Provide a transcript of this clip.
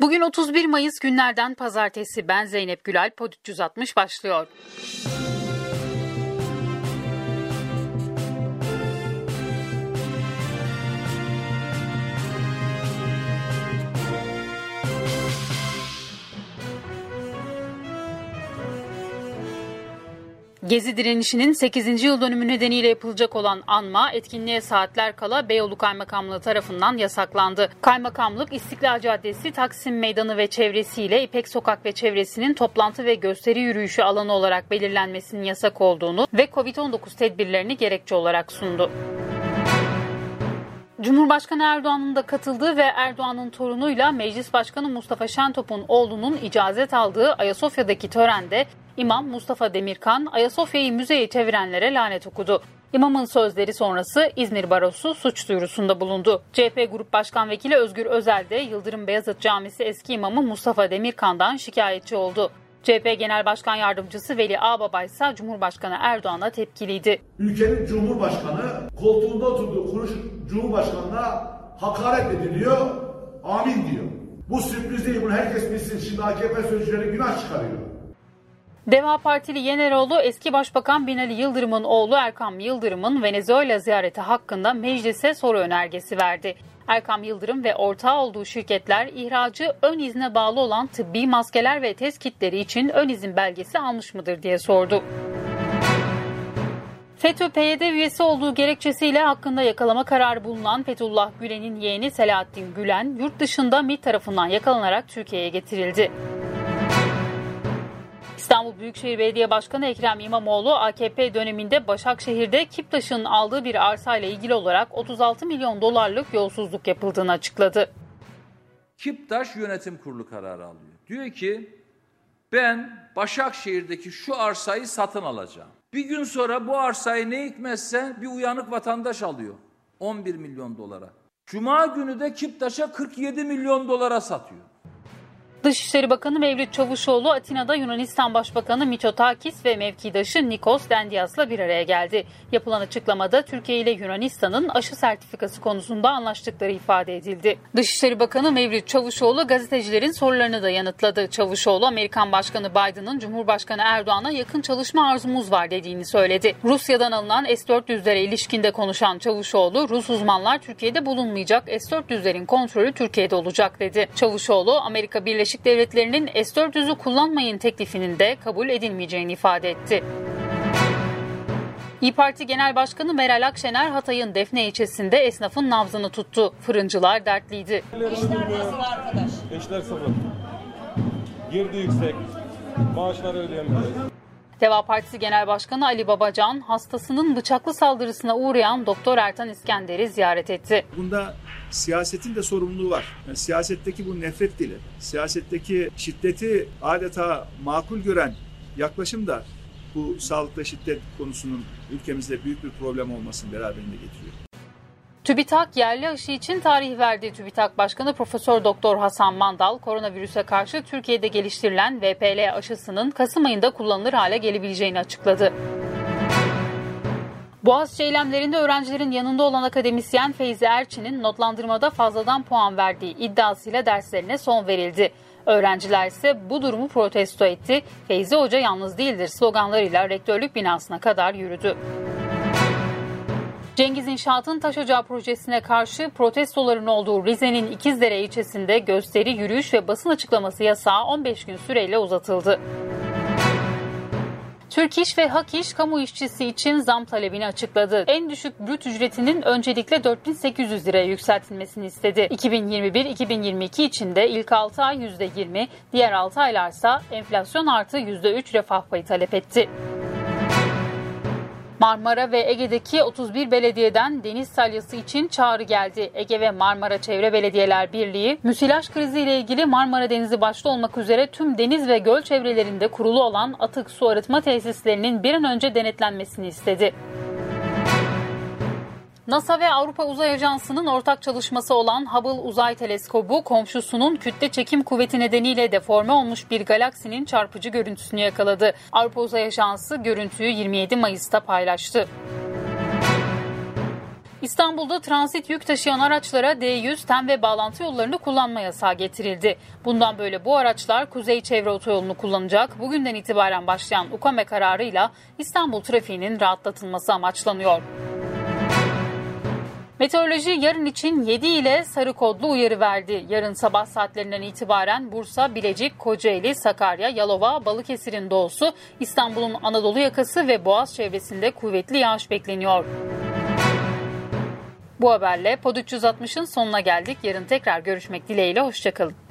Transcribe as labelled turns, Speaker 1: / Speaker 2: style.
Speaker 1: Bugün 31 Mayıs günlerden pazartesi ben Zeynep Gülal Pod 360 başlıyor. Gezi direnişinin 8. yıl dönümü nedeniyle yapılacak olan anma etkinliğe saatler kala Beyoğlu Kaymakamlığı tarafından yasaklandı. Kaymakamlık İstiklal Caddesi, Taksim Meydanı ve çevresiyle İpek Sokak ve çevresinin toplantı ve gösteri yürüyüşü alanı olarak belirlenmesinin yasak olduğunu ve COVID-19 tedbirlerini gerekçe olarak sundu. Cumhurbaşkanı Erdoğan'ın da katıldığı ve Erdoğan'ın torunuyla Meclis Başkanı Mustafa Şentop'un oğlunun icazet aldığı Ayasofya'daki törende İmam Mustafa Demirkan Ayasofya'yı müzeye çevirenlere lanet okudu. İmamın sözleri sonrası İzmir Barosu suç duyurusunda bulundu. CHP Grup Başkan Vekili Özgür Özel de Yıldırım Beyazıt Camisi eski imamı Mustafa Demirkan'dan şikayetçi oldu. CHP Genel Başkan Yardımcısı Veli Ağbaba ise Cumhurbaşkanı Erdoğan'a tepkiliydi.
Speaker 2: Ülkenin Cumhurbaşkanı koltuğunda oturduğu kuruş Cumhurbaşkanı'na hakaret ediliyor, amin diyor. Bu sürpriz değil, bunu herkes bilsin. Şimdi AKP sözcüleri günah çıkarıyor.
Speaker 1: Deva Partili Yeneroğlu eski Başbakan Binali Yıldırım'ın oğlu Erkam Yıldırım'ın Venezuela ziyareti hakkında meclise soru önergesi verdi. Erkam Yıldırım ve ortağı olduğu şirketler ihracı ön izne bağlı olan tıbbi maskeler ve test kitleri için ön izin belgesi almış mıdır diye sordu. FETÖ PYD üyesi olduğu gerekçesiyle hakkında yakalama kararı bulunan Fethullah Gülen'in yeğeni Selahattin Gülen yurt dışında MİT tarafından yakalanarak Türkiye'ye getirildi. İstanbul Büyükşehir Belediye Başkanı Ekrem İmamoğlu AKP döneminde Başakşehir'de Kiptaş'ın aldığı bir arsa ile ilgili olarak 36 milyon dolarlık yolsuzluk yapıldığını açıkladı.
Speaker 3: Kiptaş Yönetim Kurulu kararı alıyor. Diyor ki ben Başakşehir'deki şu arsayı satın alacağım. Bir gün sonra bu arsayı ne hikmetse bir uyanık vatandaş alıyor. 11 milyon dolara. Cuma günü de Kiptaş'a 47 milyon dolara satıyor.
Speaker 1: Dışişleri Bakanı Mevlüt Çavuşoğlu Atina'da Yunanistan Başbakanı Mitsotakis ve mevkidaşı Nikos Dendias'la bir araya geldi. Yapılan açıklamada Türkiye ile Yunanistan'ın aşı sertifikası konusunda anlaştıkları ifade edildi. Dışişleri Bakanı Mevlüt Çavuşoğlu gazetecilerin sorularını da yanıtladı. Çavuşoğlu Amerikan Başkanı Biden'ın Cumhurbaşkanı Erdoğan'a yakın çalışma arzumuz var dediğini söyledi. Rusya'dan alınan S-400'lere ilişkinde konuşan Çavuşoğlu, Rus uzmanlar Türkiye'de bulunmayacak S-400'lerin kontrolü Türkiye'de olacak dedi. Çavuşoğlu, Amerika Birleşik Birleşik Devletleri'nin S-400'ü kullanmayın teklifinin de kabul edilmeyeceğini ifade etti. İyi Parti Genel Başkanı Meral Akşener Hatay'ın Defne ilçesinde esnafın nabzını tuttu. Fırıncılar dertliydi.
Speaker 4: İşler nasıl arkadaş?
Speaker 5: İşler sıfır. Girdi yüksek. Maaşları ödeyemiyoruz.
Speaker 1: Deva Partisi Genel Başkanı Ali Babacan hastasının bıçaklı saldırısına uğrayan Doktor Ertan İskender'i ziyaret etti.
Speaker 6: Bunda siyasetin de sorumluluğu var. Yani siyasetteki bu nefret dili, siyasetteki şiddeti adeta makul gören yaklaşım da bu sağlıkta şiddet konusunun ülkemizde büyük bir problem olmasını beraberinde getiriyor.
Speaker 1: TÜBİTAK yerli aşı için tarih verdi. TÜBİTAK Başkanı Profesör Doktor Hasan Mandal, koronavirüse karşı Türkiye'de geliştirilen VPL aşısının Kasım ayında kullanılır hale gelebileceğini açıkladı. Boğaziçi eylemlerinde öğrencilerin yanında olan akademisyen Feyzi Erçin'in notlandırmada fazladan puan verdiği iddiasıyla derslerine son verildi. Öğrenciler ise bu durumu protesto etti. Feyzi Hoca yalnız değildir sloganlarıyla rektörlük binasına kadar yürüdü. Cengiz İnşaat'ın taş ocağı projesine karşı protestoların olduğu Rize'nin İkizdere ilçesinde gösteri, yürüyüş ve basın açıklaması yasağı 15 gün süreyle uzatıldı. Türk İş ve Hak İş kamu işçisi için zam talebini açıkladı. En düşük brüt ücretinin öncelikle 4800 liraya yükseltilmesini istedi. 2021-2022 için de ilk 6 ay %20, diğer 6 aylarsa enflasyon artı %3 refah payı talep etti. Marmara ve Ege'deki 31 belediyeden deniz salyası için çağrı geldi. Ege ve Marmara Çevre Belediyeler Birliği, müsilaj krizi ile ilgili Marmara Denizi başta olmak üzere tüm deniz ve göl çevrelerinde kurulu olan atık su arıtma tesislerinin bir an önce denetlenmesini istedi. NASA ve Avrupa Uzay Ajansı'nın ortak çalışması olan Hubble Uzay Teleskobu komşusunun kütle çekim kuvveti nedeniyle deforme olmuş bir galaksinin çarpıcı görüntüsünü yakaladı. Avrupa Uzay Ajansı görüntüyü 27 Mayıs'ta paylaştı. İstanbul'da transit yük taşıyan araçlara D100 tem ve bağlantı yollarını kullanma yasağı getirildi. Bundan böyle bu araçlar Kuzey Çevre Otoyolu'nu kullanacak. Bugünden itibaren başlayan UKAME kararıyla İstanbul trafiğinin rahatlatılması amaçlanıyor. Meteoroloji yarın için 7 ile sarı kodlu uyarı verdi. Yarın sabah saatlerinden itibaren Bursa, Bilecik, Kocaeli, Sakarya, Yalova, Balıkesir'in doğusu, İstanbul'un Anadolu yakası ve Boğaz çevresinde kuvvetli yağış bekleniyor. Bu haberle Pod 360'ın sonuna geldik. Yarın tekrar görüşmek dileğiyle. Hoşçakalın.